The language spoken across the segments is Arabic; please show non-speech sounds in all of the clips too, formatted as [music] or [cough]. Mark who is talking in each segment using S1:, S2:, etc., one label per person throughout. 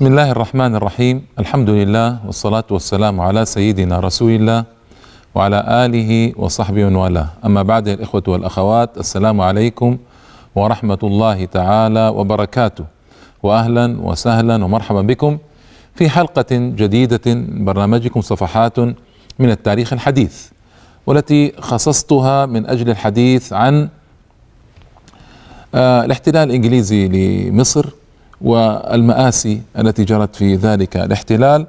S1: بسم الله الرحمن الرحيم الحمد لله والصلاة والسلام على سيدنا رسول الله وعلى آله وصحبه ومن والاه أما بعد الإخوة والأخوات السلام عليكم ورحمة الله تعالى وبركاته وأهلا وسهلا ومرحبا بكم في حلقة جديدة من برنامجكم صفحات من التاريخ الحديث والتي خصصتها من أجل الحديث عن الاحتلال الإنجليزي لمصر والمآسي التي جرت في ذلك الاحتلال.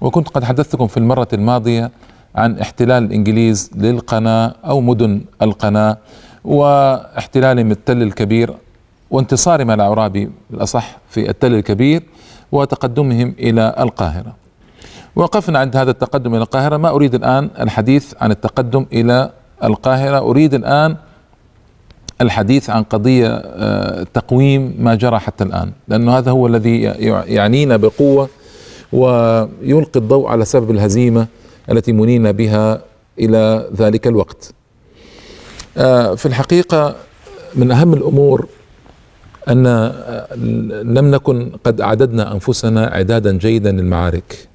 S1: وكنت قد حدثتكم في المرة الماضية عن احتلال الإنجليز للقناة أو مدن القناة واحتلالهم التل الكبير وانتصارهم على الأعرابي بالأصح في التل الكبير وتقدمهم إلى القاهرة. وقفنا عند هذا التقدم إلى القاهرة. ما أريد الآن الحديث عن التقدم إلى القاهرة. أريد الآن الحديث عن قضية آه، تقويم ما جرى حتى الآن. لأنه هذا هو الذي يعنينا بقوة ويلقي الضوء على سبب الهزيمة التي منينا بها إلى ذلك الوقت. آه، في الحقيقة من أهم الأمور أن آه، لم نكن قد أعددنا أنفسنا إعدادا جيدا للمعارك.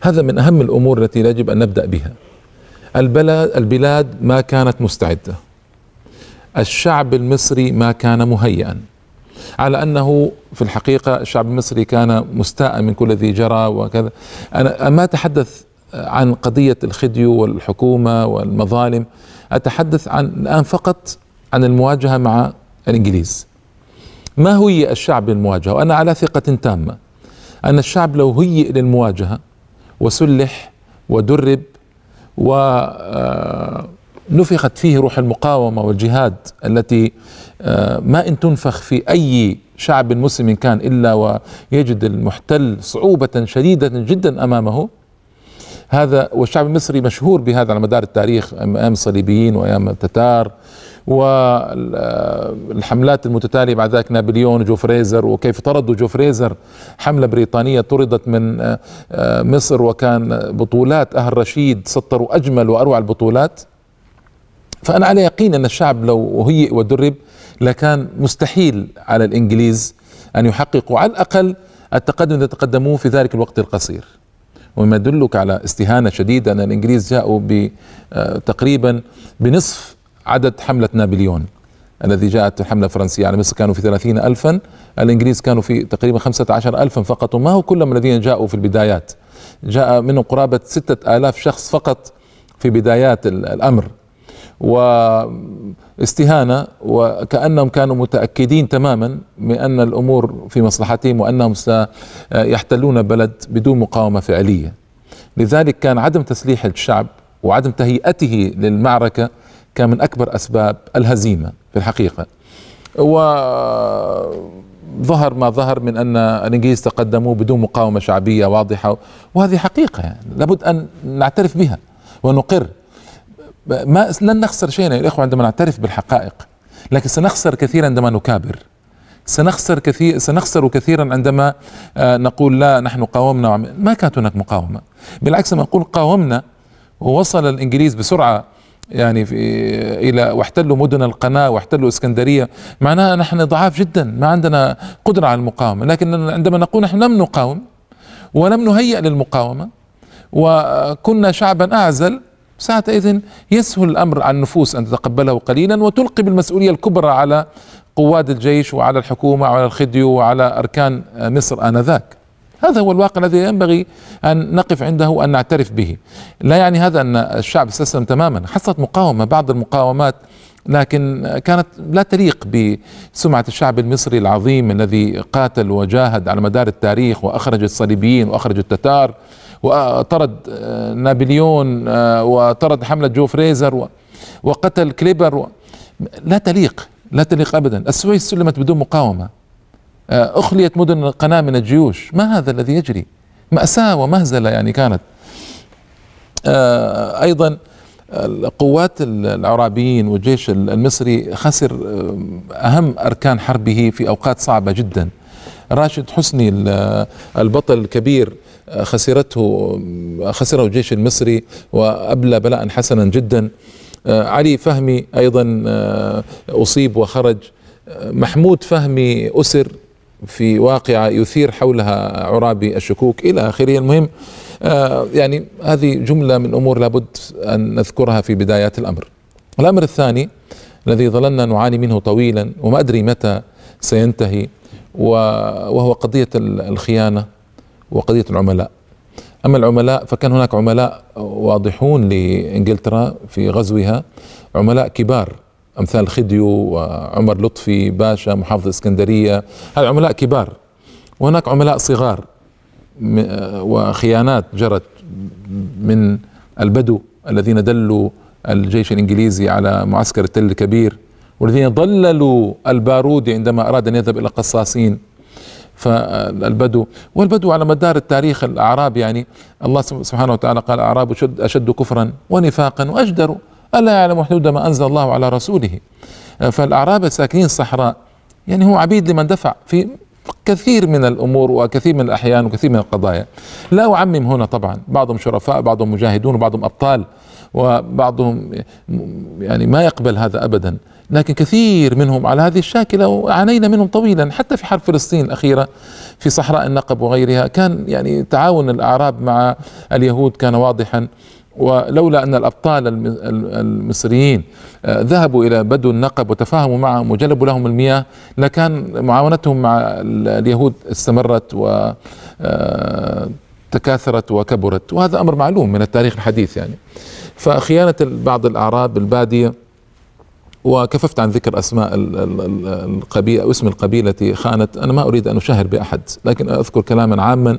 S1: هذا من أهم الأمور التي يجب أن نبدأ بها. البلد البلاد ما كانت مستعدة. الشعب المصري ما كان مهيئا. على أنه في الحقيقة الشعب المصري كان مستاء من كل الذي جرى وكذا. أنا ما أتحدث عن قضية الخديو والحكومة والمظالم أتحدث عن الآن فقط عن المواجهة مع الإنجليز. ما هي الشعب للمواجهة؟ وأنا على ثقة تامة أن الشعب لو هيئ للمواجهة وسلح ودرب و آه، نفخت فيه روح المقاومة والجهاد التي آه، ما إن تنفخ في أي شعب مسلم كان إلا ويجد المحتل صعوبة شديدة جدا أمامه. هذا والشعب المصري مشهور بهذا على مدار التاريخ أيام الصليبيين وأيام التتار والحملات المتتالية بعد ذلك نابليون جو فريزر وكيف طردوا جو فريزر حملة بريطانية طردت من آه، آه، مصر وكان بطولات أهل رشيد سطروا أجمل وأروع البطولات. فأنا على يقين أن الشعب لو هيئ ودرب لكان مستحيل على الإنجليز أن يحققوا على الأقل التقدم الذي تقدموه في ذلك الوقت القصير. وما يدلك على استهانة شديدة أن الإنجليز جاءوا آه، تقريبا بنصف عدد حملة نابليون. الذي جاءت الحملة الفرنسية على مصر كانوا في ثلاثين ألفا الإنجليز كانوا في تقريبا خمسة عشر ألفا فقط. وما هو كلهم الذين جاءوا في البدايات؟ جاء منهم قرابة ستة آلاف شخص فقط في بدايات الأمر. واستهانة وكأنهم كانوا متأكدين تماما من ان الأمور في مصلحتهم وأنهم سيحتلون بلد بدون مقاومة فعلية. لذلك كان عدم تسليح الشعب وعدم تهيئته للمعركة كان من أكبر أسباب الهزيمة في الحقيقة. وظهر ما ظهر من أن الإنجليز تقدموا بدون مقاومة شعبية واضحة وهذه حقيقة يعني لابد أن نعترف بها ونقر ما لن نخسر شيئا يا الاخوه عندما نعترف بالحقائق لكن سنخسر كثيرا عندما نكابر. سنخسر كثير سنخسر كثيرا عندما آه، نقول لا نحن قاومنا ما كانت هناك مقاومة. بالعكس لما نقول قاومنا ووصل الإنجليز بسرعة يعني في إلى واحتلوا مدن القناة واحتلوا إسكندرية. معناها نحن ضعاف جدا ما عندنا قدرة على المقاومة. لكن عندما نقول نحن لم نقاوم ولم نهيئ للمقاومة وكنا شعبا أعزل ساعتئذ يسهل الأمر على النفوس أن تتقبله قليلا وتلقي بالمسؤولية الكبرى على قواد الجيش وعلى الحكومة وعلى الخديو وعلى أركان مصر آنذاك. هذا هو الواقع الذي ينبغي أن نقف عنده وأن نعترف به. لا يعني هذا أن الشعب استسلم تماما، حصلت مقاومة بعض المقاومات لكن كانت لا تليق بسمعة الشعب المصري العظيم الذي قاتل وجاهد على مدار التاريخ وأخرج الصليبيين وأخرج التتار وطرد آه، نابليون آه، وطرد حملة جو فريزر وقتل كليبر لا تليق لا تليق أبدا. السويس سلمت بدون مقاومة. آه، أخليت مدن القناة من الجيوش. ما هذا الذي يجري؟ مأساة ومهزلة يعني كانت. أيضا القوات العرابيين والجيش المصري خسر أهم أركان حربه في أوقات صعبة جدا. راشد حسني البطل الكبير خسرته خسره الجيش المصري وأبلى بلاء حسنا جدا. علي فهمي أيضا أصيب وخرج. محمود فهمي أسر في واقعة يثير حولها عرابي الشكوك إلى آخره. المهم آه، يعني هذه جملة من أمور لابد أن نذكرها في بدايات الأمر. الأمر الثاني الذي ظللنا نعاني منه طويلا وما أدري متى سينتهي وهو قضية الخيانة. وقضية العملاء. أما العملاء فكان هناك عملاء واضحون لإنجلترا في غزوها عملاء كبار أمثال خديو وعمر لطفي باشا محافظ إسكندرية هذه عملاء كبار. وهناك عملاء صغار وخيانات جرت من البدو الذين دلوا الجيش الإنجليزي على معسكر التل الكبير والذين ضللوا البارودي عندما أراد أن يذهب إلى قصاصين. فالبدو والبدو على مدار التاريخ الأعراب يعني الله سبحانه وتعالى قال الاعراب أشد, أشد كفرا ونفاقا واجدروا ألا يعلم حدود ما أنزل الله على رسوله. فالأعراب الساكنين الصحراء يعني هو عبيد لمن دفع في كثير من الأمور وكثير من الأحيان وكثير من القضايا. لا أعمم هنا طبعا بعضهم شرفاء بعضهم مجاهدون وبعضهم أبطال وبعضهم يعني ما يقبل هذا ابدا. لكن كثير منهم على هذه الشاكلة وعانينا منهم طويلا. حتى في حرب فلسطين الأخيرة في صحراء النقب وغيرها كان يعني تعاون الأعراب مع اليهود كان واضحا. ولولا أن الأبطال المصريين آه، ذهبوا إلى بدو النقب وتفاهموا معهم وجلبوا لهم المياه لكان معاونتهم مع اليهود استمرت و آه، تكاثرت وكبرت. وهذا أمر معلوم من التاريخ الحديث يعني. فخيانة بعض الأعراب البادية وكففت عن ذكر أسماء القبيله أو اسم القبيلة التي خانت. أنا ما أريد أن أشهر بأحد لكن أذكر كلاما عاما.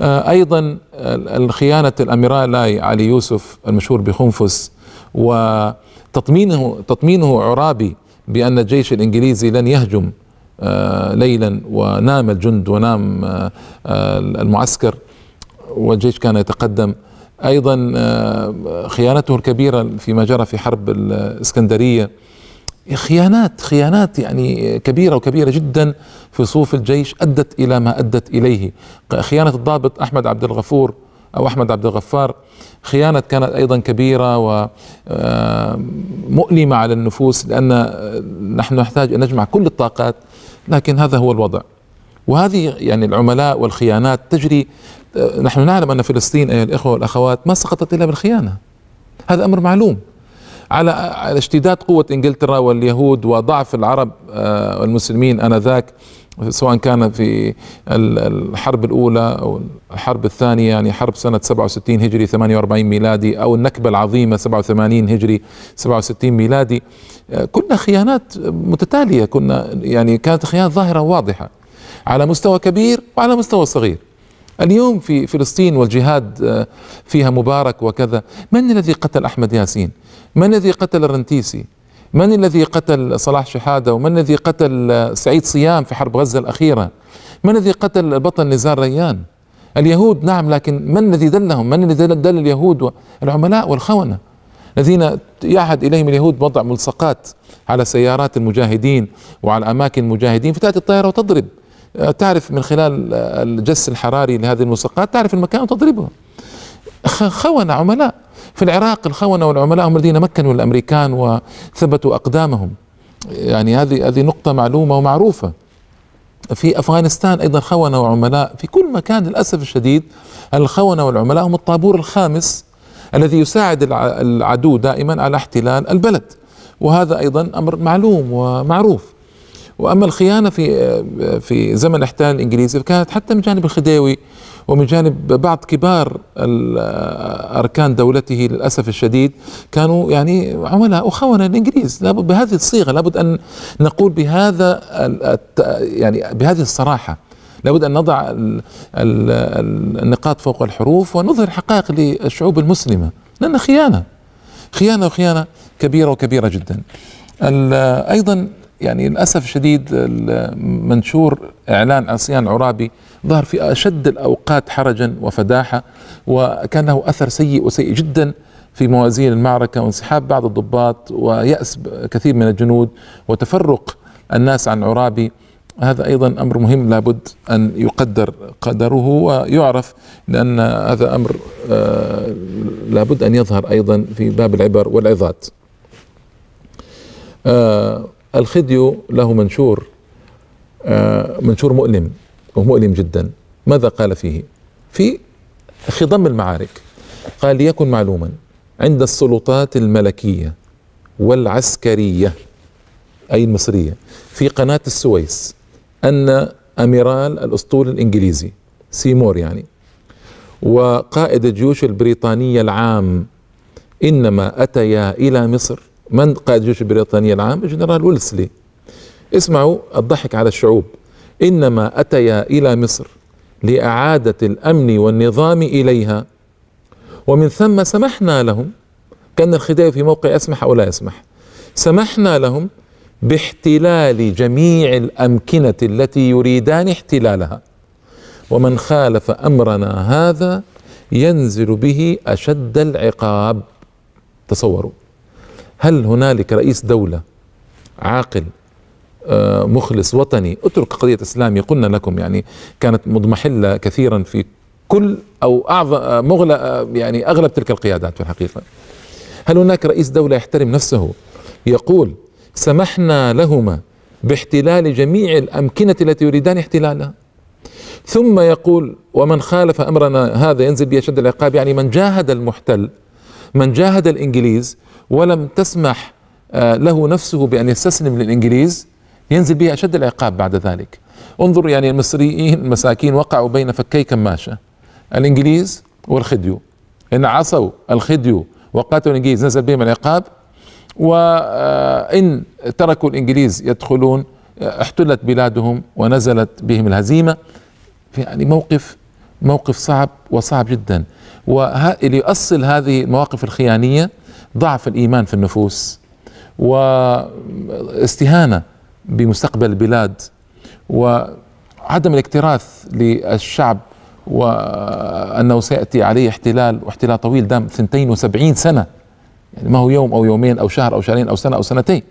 S1: آه، أيضا الخيانه الاميرالاي علي يوسف المشهور بخنفس وتطمينه تطمينه عرابي بأن الجيش الإنجليزي لن يهجم آه، ليلا ونام الجند ونام آه، المعسكر والجيش كان يتقدم. أيضا خيانته الكبيرة فيما جرى في حرب الإسكندرية. خيانات خيانات يعني كبيرة وكبيرة جدا في صفوف الجيش أدت إلى ما أدت إليه. خيانة الضابط أحمد عبد الغفور أو أحمد عبد الغفار خيانة كانت أيضا كبيرة ومؤلمة على النفوس لأن نحن نحتاج أن نجمع كل الطاقات لكن هذا هو الوضع. وهذه يعني العملاء والخيانات تجري نحن نعلم أن فلسطين أيها الإخوة والأخوات ما سقطت إلا بالخيانة. هذا أمر معلوم. على اشتداد قوة إنجلترا واليهود وضعف العرب آه، والمسلمين آنذاك سواء كان في الحرب الأولى أو الحرب الثانية يعني حرب سنة 67 هجري 48 ميلادي أو النكبة العظيمة 87 هجري 67 ميلادي. آه، كنا خيانات متتالية كنا يعني كانت خيانات ظاهرة واضحه على مستوى كبير وعلى مستوى صغير. اليوم في فلسطين والجهاد آه، فيها مبارك وكذا. من الذي قتل أحمد ياسين؟ من الذي قتل الرنتيسي؟ من الذي قتل صلاح شحادة؟ ومن الذي قتل سعيد صيام في حرب غزة الأخيرة؟ من الذي قتل البطل نزار ريان؟ اليهود نعم لكن من الذي دلهم؟ من الذي دل اليهود العملاء والخونة؟ الذين يعهد إليهم اليهود بوضع ملصقات على سيارات المجاهدين وعلى أماكن المجاهدين فتاتي الطائره وتضرب. تعرف من خلال الجس الحراري لهذه الملصقات تعرف المكان وتضربه. خونة عملاء. في العراق الخونة والعملاء هم الذين مكنوا الأمريكان وثبتوا أقدامهم. يعني هذه هذه نقطة معلومة ومعروفة. في أفغانستان أيضا خونة وعملاء. في كل مكان للأسف الشديد الخونة والعملاء هم الطابور الخامس الذي يساعد العدو دائما على احتلال البلد. وهذا أيضا أمر معلوم ومعروف. وأما الخيانة في في زمن الاحتلال الانجليزي كانت حتى من جانب الخديوي ومن جانب بعض كبار أركان دولته للأسف الشديد كانوا يعني عملاء وخونة الإنجليز. لابد بهذه الصيغة لابد أن نقول بهذا يعني بهذه الصراحة لابد أن نضع النقاط فوق الحروف ونظهر حقائق للشعوب المسلمة. لأن خيانة خيانة وخيانة كبيرة وكبيرة جدا. أيضا يعني للأسف الشديد منشور إعلان عصيان عرابي ظهر في أشد الأوقات حرجا وفداحة وكان له أثر سيء وسيء جدا في موازين المعركة وانسحاب بعض الضباط ويأس كثير من الجنود وتفرق الناس عن عرابي. هذا أيضا أمر مهم لابد أن يقدر قدره ويعرف لأن هذا أمر آه، لابد أن يظهر أيضا في باب العبر والعظات. آه، الخديو له منشور آه، منشور مؤلم ومؤلم جدا. ماذا قال فيه؟ في خضم المعارك. قال ليكن معلوما عند السلطات الملكية والعسكرية أي المصرية في قناة السويس أن أميرال الأسطول الإنجليزي سيمور يعني وقائد الجيوش البريطانية العام إنما أتيا إلى مصر من قائد الجيوش البريطانية العام؟ الجنرال ويلسلي. اسمعوا الضحك على الشعوب. إنما أتيا إلى مصر لإعادة الأمن والنظام إليها. ومن ثم سمحنا لهم كان الخداع في موقع يسمح أو لا يسمح سمحنا لهم باحتلال جميع الأمكنة التي يريدان احتلالها. ومن خالف أمرنا هذا ينزل به أشد العقاب. تصوروا. هل هنالك رئيس دولة عاقل آه، مخلص وطني اترك قضية إسلامية قلنا لكم يعني كانت مضمحلة كثيرا في كل أو أعظم آه، مغلى آه، يعني أغلب تلك القيادات في الحقيقة. هل هناك رئيس دولة يحترم نفسه؟ يقول سمحنا لهما باحتلال جميع الأمكنة التي يريدان احتلالها. ثم يقول ومن خالف أمرنا هذا ينزل بأشد العقاب. يعني من جاهد المحتل من جاهد الإنجليز ولم تسمح له نفسه بأن يستسلم للإنجليز. ينزل به أشد العقاب بعد ذلك. انظر يعني المصريين المساكين وقعوا بين فكي كماشة. الإنجليز والخديو إن عصوا الخديو وقاتلوا الإنجليز نزل بهم العقاب. وإن تركوا الإنجليز يدخلون احتلت بلادهم ونزلت بهم الهزيمة. يعني موقف موقف صعب وصعب جدا. وليؤصل هذه المواقف الخيانية ضعف الإيمان في النفوس واستهانة بمستقبل البلاد وعدم الاكتراث للشعب وأنه سيأتي عليه احتلال واحتلال طويل دام 72 سنة يعني ما هو يوم أو يومين أو شهر أو شهرين أو سنة أو سنتين.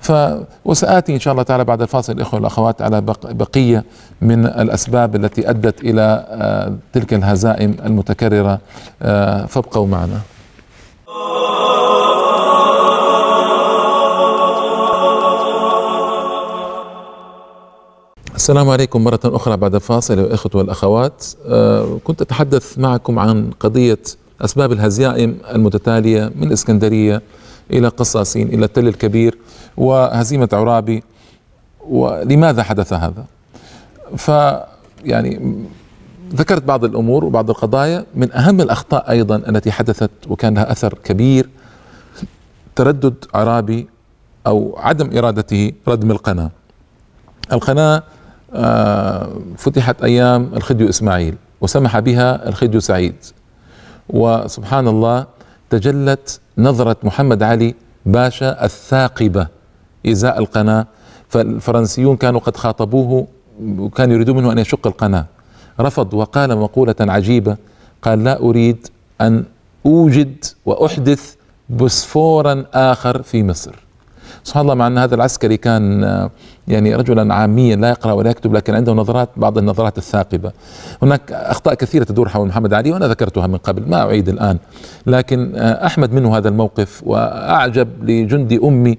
S1: ف وسآتي إن شاء الله تعالى بعد الفاصل الإخوة والأخوات على بقية من الأسباب التي أدت إلى آه، تلك الهزائم المتكررة آه، فابقوا معنا. السلام عليكم مرة أخرى بعد الفاصل الإخوة والأخوات. آه، كنت أتحدث معكم عن قضية أسباب الهزائم المتتالية من الإسكندرية إلى قصاصين إلى التل الكبير وهزيمة عرابي. ولماذا حدث هذا؟ ف يعني ذكرت بعض الأمور وبعض القضايا. من أهم الأخطاء أيضا التي حدثت وكان لها أثر كبير تردد عرابي أو عدم إرادته ردم القناة. القناة فتحت أيام الخديو إسماعيل وسمح بها الخديو سعيد. وسبحان الله تجلت نظرة محمد علي باشا الثاقبة إزاء القناة. فالفرنسيون كانوا قد خاطبوه وكانوا يريدون منه أن يشق القناة. رفض وقال مقولة عجيبة قال لا أريد أن أوجد وأحدث بسفورا آخر في مصر. سبحان الله مع أن هذا العسكري كان آه، يعني رجلا عاميا لا يقرأ ولا يكتب لكن عنده نظرات بعض النظرات الثاقبة. هناك أخطاء كثيرة تدور حول محمد علي وأنا ذكرتها من قبل ما أعيد الآن. لكن آه، أحمد منه هذا الموقف وأعجب لجندي أمي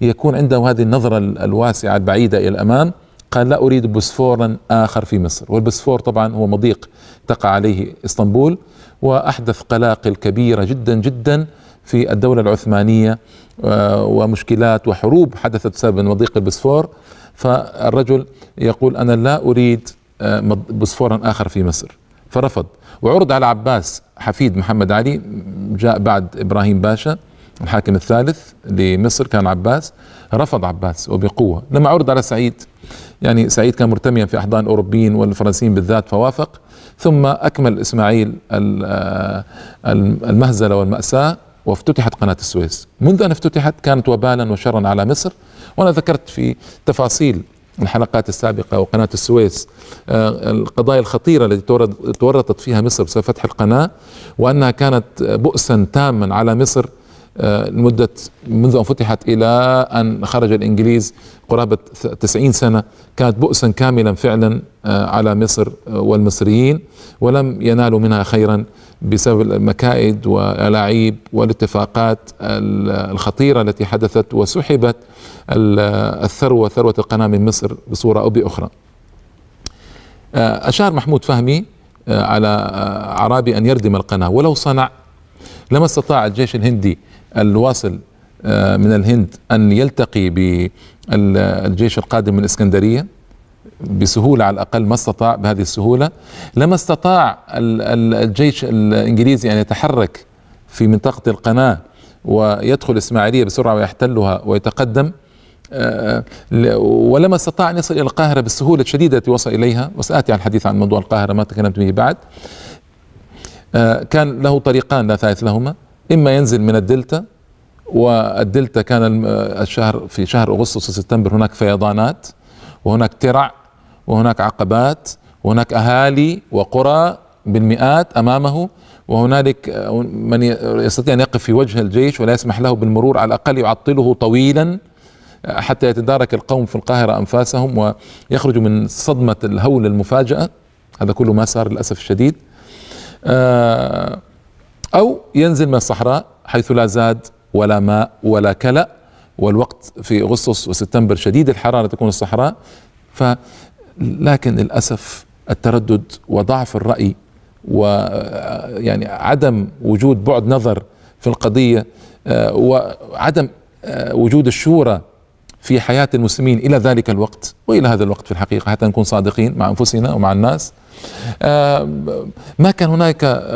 S1: يكون عنده هذه النظرة الواسعة البعيدة إلى الأمام. قال لا أريد بوسفورا آخر في مصر. والبوسفور طبعا هو مضيق تقع عليه إسطنبول وأحدث قلاقل كبيرة جدا جدا في الدولة العثمانية آه، ومشكلات وحروب حدثت بسبب مضيق البسفور فالرجل يقول أنا لا أريد آه، بسفورا آخر في مصر. فرفض. وعرض على عباس حفيد محمد علي جاء بعد إبراهيم باشا الحاكم الثالث لمصر كان عباس. رفض عباس وبقوة. لما عرض على سعيد يعني سعيد كان مرتميا في أحضان الأوروبيين والفرنسيين بالذات فوافق. ثم أكمل إسماعيل آه، المهزلة والمأساة. وافتتحت قناة السويس. منذ أن افتتحت كانت وبالا وشرا على مصر وأنا ذكرت في تفاصيل الحلقات السابقة وقناة السويس آه، القضايا الخطيرة التي تورطت فيها مصر بسبب فتح القناة وأنها كانت بؤسا تاما على مصر آه، لمدة منذ أن فتحت إلى أن خرج الإنجليز قرابة 90 سنة كانت بؤسا كاملا فعلا آه، على مصر والمصريين ولم ينالوا منها خيرا. بسبب المكائد والاعيب والاتفاقات الخطيرة التي حدثت وسحبت الثروة ثروة القناة من مصر بصورة أو بأخرى. أشار محمود فهمي على أعرابي أن يردم القناة ولو صنع لما استطاع الجيش الهندي الواصل من الهند أن يلتقي بالجيش القادم من الإسكندرية بسهولة على الأقل ما استطاع بهذه السهولة. لما استطاع الجيش الإنجليزي أن يتحرك في منطقة القناة ويدخل الإسماعيلية بسرعة ويحتلها ويتقدم آه، ولما استطاع أن يصل إلى القاهرة بالسهولة الشديدة التي وصل إليها وسآتي عن الحديث عن موضوع القاهرة ما تكلمت به بعد آه، كان له طريقان لا ثالث لهما. إما ينزل من الدلتا والدلتا كان الشهر في شهر أغسطس وسبتمبر هناك فيضانات وهناك ترع وهناك عقبات وهناك أهالي وقرى بالمئات أمامه وهنالك من يستطيع أن يقف في وجه الجيش ولا يسمح له بالمرور على الأقل يعطله طويلا حتى يتدارك القوم في القاهرة أنفاسهم ويخرجوا من صدمة الهول المفاجأة. هذا كله ما صار للأسف الشديد. آه، أو ينزل من الصحراء حيث لا زاد ولا ماء ولا كلأ والوقت في أغسطس وسبتمبر شديد الحرارة تكون الصحراء. ف لكن للأسف التردد وضعف الرأي ويعني عدم وجود بعد نظر في القضية آه، وعدم آه، وجود الشورى في حياة المسلمين إلى ذلك الوقت وإلى هذا الوقت في الحقيقة حتى نكون صادقين مع أنفسنا ومع الناس. آه، ما كان هناك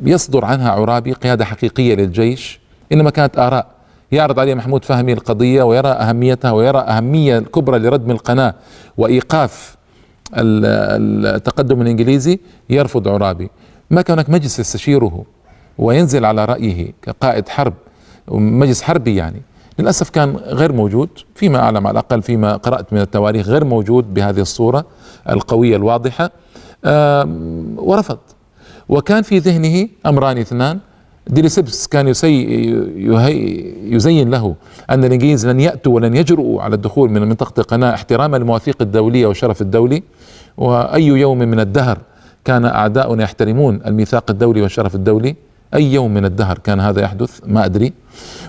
S1: يصدر عنها عرابي قيادة حقيقية للجيش إنما كانت آراء يعرض عليه محمود فهمي القضية ويرى أهميتها ويرى أهمية الكبرى لردم القناة وإيقاف التقدم الإنجليزي يرفض عرابي. ما كان هناك مجلس يستشيره وينزل على رأيه كقائد حرب مجلس حربي يعني للأسف كان غير موجود فيما أعلم على الأقل فيما قرأت من التواريخ غير موجود بهذه الصورة القوية الواضحة. ورفض. وكان في ذهنه أمران اثنان ديليسيبس كان يسي يزين له أن الإنجليز لن يأتوا ولن يجرؤوا على الدخول من منطقة القناة احتراما للمواثيق الدولية والشرف الدولي. وأي يوم من الدهر كان أعداؤنا يحترمون الميثاق الدولي والشرف الدولي. أي يوم من الدهر كان هذا يحدث؟ ما أدري.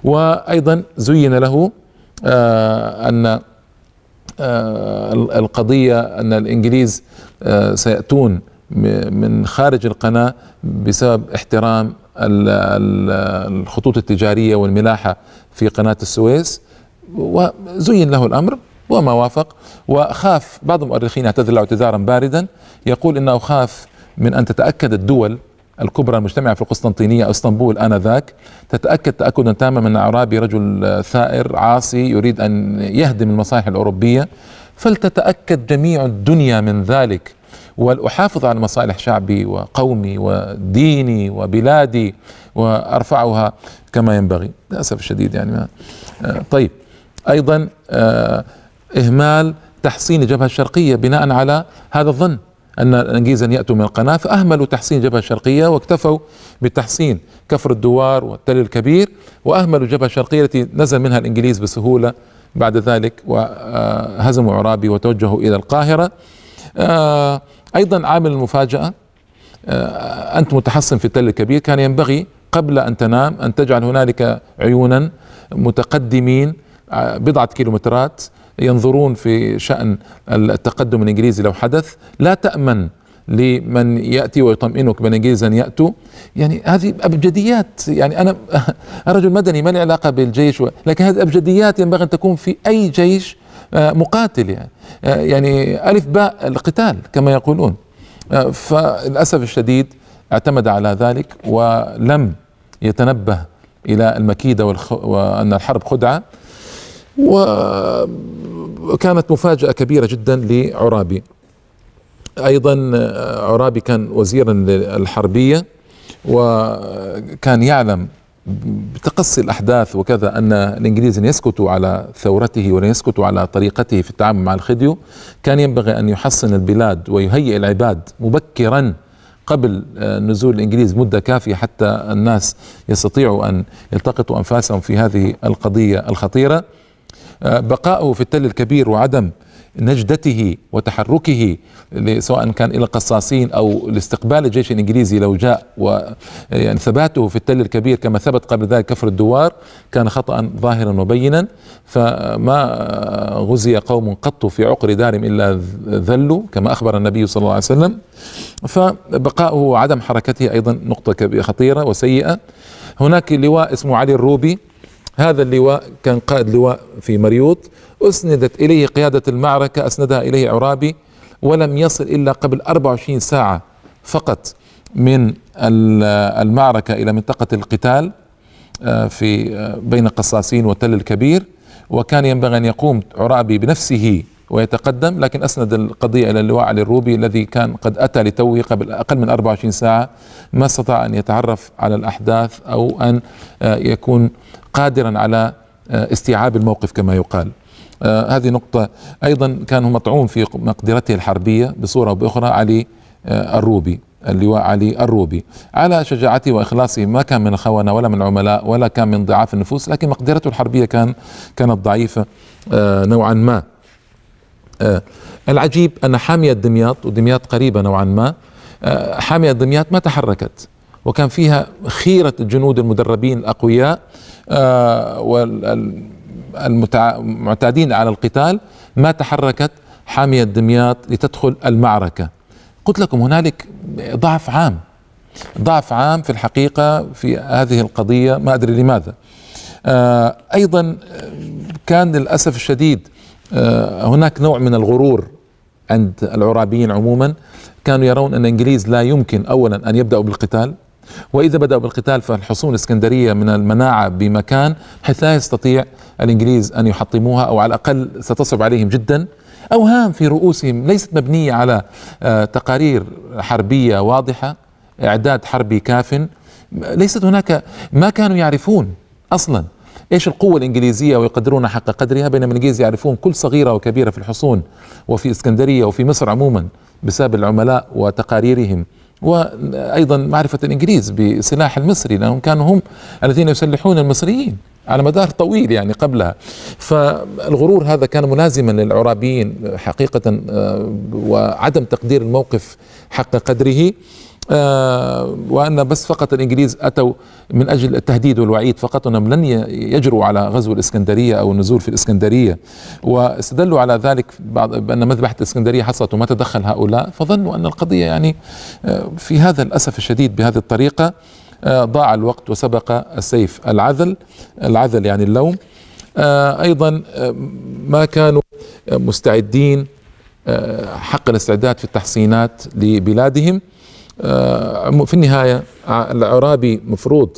S1: وأيضا زين له آه أن آه القضية أن الإنجليز آه سيأتون من خارج القناة بسبب احترام الخطوط التجارية والملاحة في قناة السويس وزين له الأمر وما وافق وخاف بعض المؤرخين اعتذر له اعتذارا باردا يقول إنه خاف من أن تتأكد الدول الكبرى المجتمعة في القسطنطينية أو إسطنبول آنذاك تتأكد تأكدا تاما ان عرابي رجل ثائر عاصي يريد أن يهدم المصالح الأوروبية فلتتأكد جميع الدنيا من ذلك وأحافظ على مصالح شعبي وقومي وديني وبلادي وأرفعها كما ينبغي. للأسف الشديد يعني ما آه، طيب. أيضا آه، إهمال تحصين الجبهة الشرقية بناء على هذا الظن أن الإنجليز أن يأتوا من القناة فأهملوا تحصين الجبهة الشرقية واكتفوا بتحصين كفر الدوار والتل الكبير وأهملوا الجبهة الشرقية التي نزل منها الإنجليز بسهولة بعد ذلك وهزموا عرابي وتوجهوا إلى القاهرة. آه، أيضا عامل المفاجأة آه، أنت متحصن في التل الكبير كان ينبغي قبل أن تنام أن تجعل هنالك عيونا متقدمين آه، بضعة كيلومترات ينظرون في شأن التقدم الإنجليزي لو حدث. لا تأمن لمن يأتي ويطمئنك بالانجليز ان يأتوا. يعني هذه أبجديات. يعني أنا [laughs] رجل مدني ما لي علاقة بالجيش لكن هذه أبجديات ينبغي أن تكون في أي جيش مقاتل يعني. آه، يعني ألف باء القتال كما يقولون. آه، فللأسف الشديد اعتمد على ذلك ولم يتنبه إلى المكيدة. وأن الحرب خدعة. وكانت مفاجأة كبيرة جدا لعرابي. أيضا عرابي كان وزيرا للحربية وكان يعلم بتقصي الأحداث وكذا أن الإنجليز يسكتوا على ثورته ولن يسكتوا على طريقته في التعامل مع الخديو كان ينبغي أن يحصن البلاد ويهيئ العباد مبكرا قبل نزول الإنجليز مدة كافية حتى الناس يستطيعوا أن يلتقطوا أنفاسهم في هذه القضية الخطيرة. بقاؤه في التل الكبير وعدم نجدته وتحركه سواء كان إلى القصاصين أو لاستقبال الجيش الإنجليزي لو جاء يعني ثباته في التل الكبير كما ثبت قبل ذلك كفر الدوار كان خطأ ظاهرا وبينا. فما غزي قوم قط في عقر دارهم إلا ذلوا كما أخبر النبي صلى الله عليه وسلم. فبقاؤه وعدم حركته أيضا نقطة خطيرة وسيئة. هناك لواء اسمه علي الروبي هذا اللواء كان قائد لواء في مريوط أسندت إليه قيادة المعركة أسندها إليه عرابي ولم يصل إلا قبل 24 ساعة فقط من المعركة إلى منطقة القتال آه، في آه، بين قصاصين والتل الكبير وكان ينبغي أن يقوم عرابي بنفسه ويتقدم لكن أسند القضية إلى اللواء علي الروبي الذي كان قد أتى لتوه قبل أقل من 24 ساعة ما استطاع أن يتعرف على الأحداث أو أن آه، يكون قادرا على استيعاب الموقف كما يقال. آه هذه نقطة. أيضا كان مطعون في مقدرته الحربية بصورة أو بأخرى علي آه الروبي اللواء علي الروبي. على شجاعته وإخلاصه ما كان من الخونه ولا من العملاء ولا كان من ضعاف النفوس لكن مقدرته الحربية كان كانت ضعيفة آه نوعا ما. آه العجيب أن حامية دمياط ودمياط قريبة نوعا ما آه حامية دمياط ما تحركت وكان فيها خيرة الجنود المدربين الأقوياء آه المعتادين على القتال ما تحركت حامية دمياط لتدخل المعركة. قلت لكم هنالك ضعف عام ضعف عام في الحقيقة في هذه القضية ما أدري لماذا. آه أيضا كان للأسف الشديد آه هناك نوع من الغرور عند العرابيين عموما. كانوا يرون أن الإنجليز لا يمكن أولا أن يبدأوا بالقتال وإذا بدأوا بالقتال فالحصون الإسكندرية من المناعة بمكان حيث لا يستطيع الإنجليز أن يحطموها أو على الأقل ستصعب عليهم جدا. أوهام في رؤوسهم ليست مبنية على آه، تقارير حربية واضحة إعداد حربي كاف. ليست هناك ما كانوا يعرفون أصلا إيش القوة الإنجليزية ويقدرون حق قدرها بينما الإنجليز يعرفون كل صغيرة وكبيرة في الحصون وفي إسكندرية وفي مصر عموما بسبب العملاء وتقاريرهم وأيضا معرفة الإنجليز بالسلاح المصري لأنهم كانوا هم الذين يسلحون المصريين على مدار طويل يعني قبلها. فالغرور هذا كان ملازما للعرابيين حقيقه آه، وعدم تقدير الموقف حق قدره. آه وأن بس فقط الإنجليز أتوا من أجل التهديد والوعيد فقط أنهم لن يجروا على غزو الإسكندرية أو النزول في الإسكندرية. واستدلوا على ذلك بعض بأن مذبحة الإسكندرية حصلت وما تدخل هؤلاء فظنوا أن القضية يعني آه في هذا الأسف الشديد بهذه الطريقة آه ضاع الوقت وسبق السيف العذل العذل يعني اللوم. أيضا ما كانوا مستعدين حق الاستعداد في التحصينات لبلادهم. في النهاية العرابي مفروض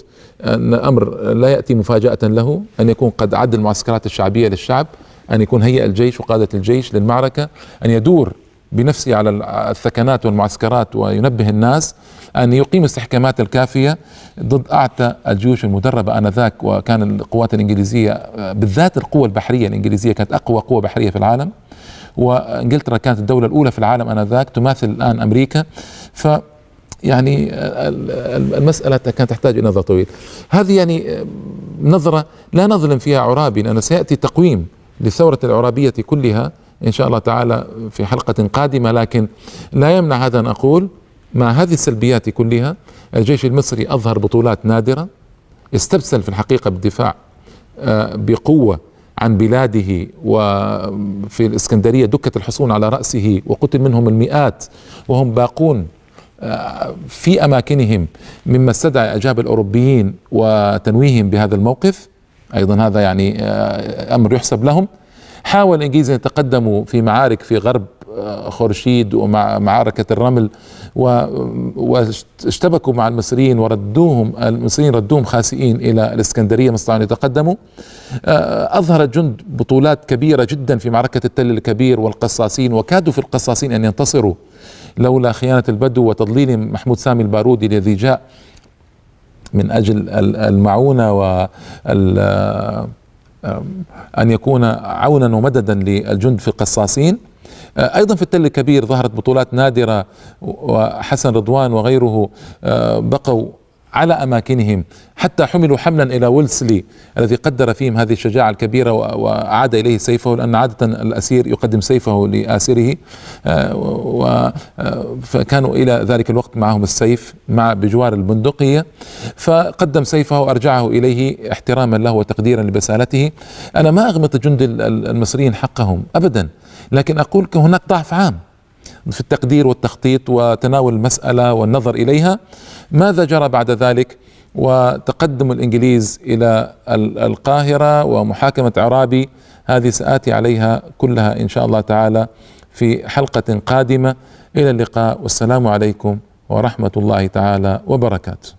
S1: أن أمر لا يأتي مفاجأة له أن يكون قد عد المعسكرات الشعبية للشعب أن يكون هيئ الجيش وقادة الجيش للمعركة أن يدور بنفسه على الثكنات والمعسكرات وينبه الناس أن يقيم الاستحكامات الكافية ضد أعتى الجيوش المدربة آنذاك وكان القوات الإنجليزية بالذات القوة البحرية الإنجليزية كانت أقوى قوة بحرية في العالم وإنجلترا كانت الدولة الأولى في العالم آنذاك تماثل الآن أمريكا ف يعني المسألة كانت تحتاج إلى نظر طويل. هذه يعني نظرة لا نظلم فيها عرابي لأن سيأتي تقويم للثورة العرابية كلها إن شاء الله تعالى في حلقة قادمة. لكن لا يمنع هذا أن أقول مع هذه السلبيات كلها الجيش المصري أظهر بطولات نادرة استبسل في الحقيقة بالدفاع آه، بقوة عن بلاده وفي الإسكندرية دكت الحصون على رأسه وقتل منهم المئات وهم باقون في أماكنهم مما استدعى إعجاب الأوروبيين وتنويههم بهذا الموقف أيضا هذا يعني آه، أمر يحسب لهم. حاول الإنجليز أن يتقدموا في معارك في غرب آه، خورشيد ومع معركة الرمل واشتبكوا مع المصريين وردوهم المصريين ردوهم خاسئين إلى الإسكندرية ما استطاعوا أن يتقدموا. آه، اظهر الجند بطولات كبيرة جدا في معركة التل الكبير والقصاصين وكادوا في القصاصين أن ينتصروا. لولا خيانة البدو وتضليل محمود سامي البارودي الذي جاء من أجل المعونة و أن يكون عونا ومددا للجند في القصاصين. أيضا في التل الكبير ظهرت بطولات نادرة وحسن رضوان وغيره بقوا على أماكنهم حتى حملوا حملا إلى ويلسلي الذي قدر فيهم هذه الشجاعة الكبيرة وأعاد إليه سيفه لأن عادة الأسير يقدم سيفه لآسره. آه، فكانوا إلى ذلك الوقت معهم السيف مع بجوار البندقية. فقدم سيفه وأرجعه إليه احتراما له وتقديرا لبسالته. أنا ما اغمط جند المصريين حقهم ابدا لكن أقول هناك ضعف عام. في التقدير والتخطيط وتناول المسألة والنظر إليها. ماذا جرى بعد ذلك؟ وتقدم الإنجليز إلى القاهرة ومحاكمة عرابي. هذه سآتي عليها كلها إن شاء الله تعالى في حلقة قادمة. إلى اللقاء. والسلام عليكم ورحمة الله تعالى وبركاته.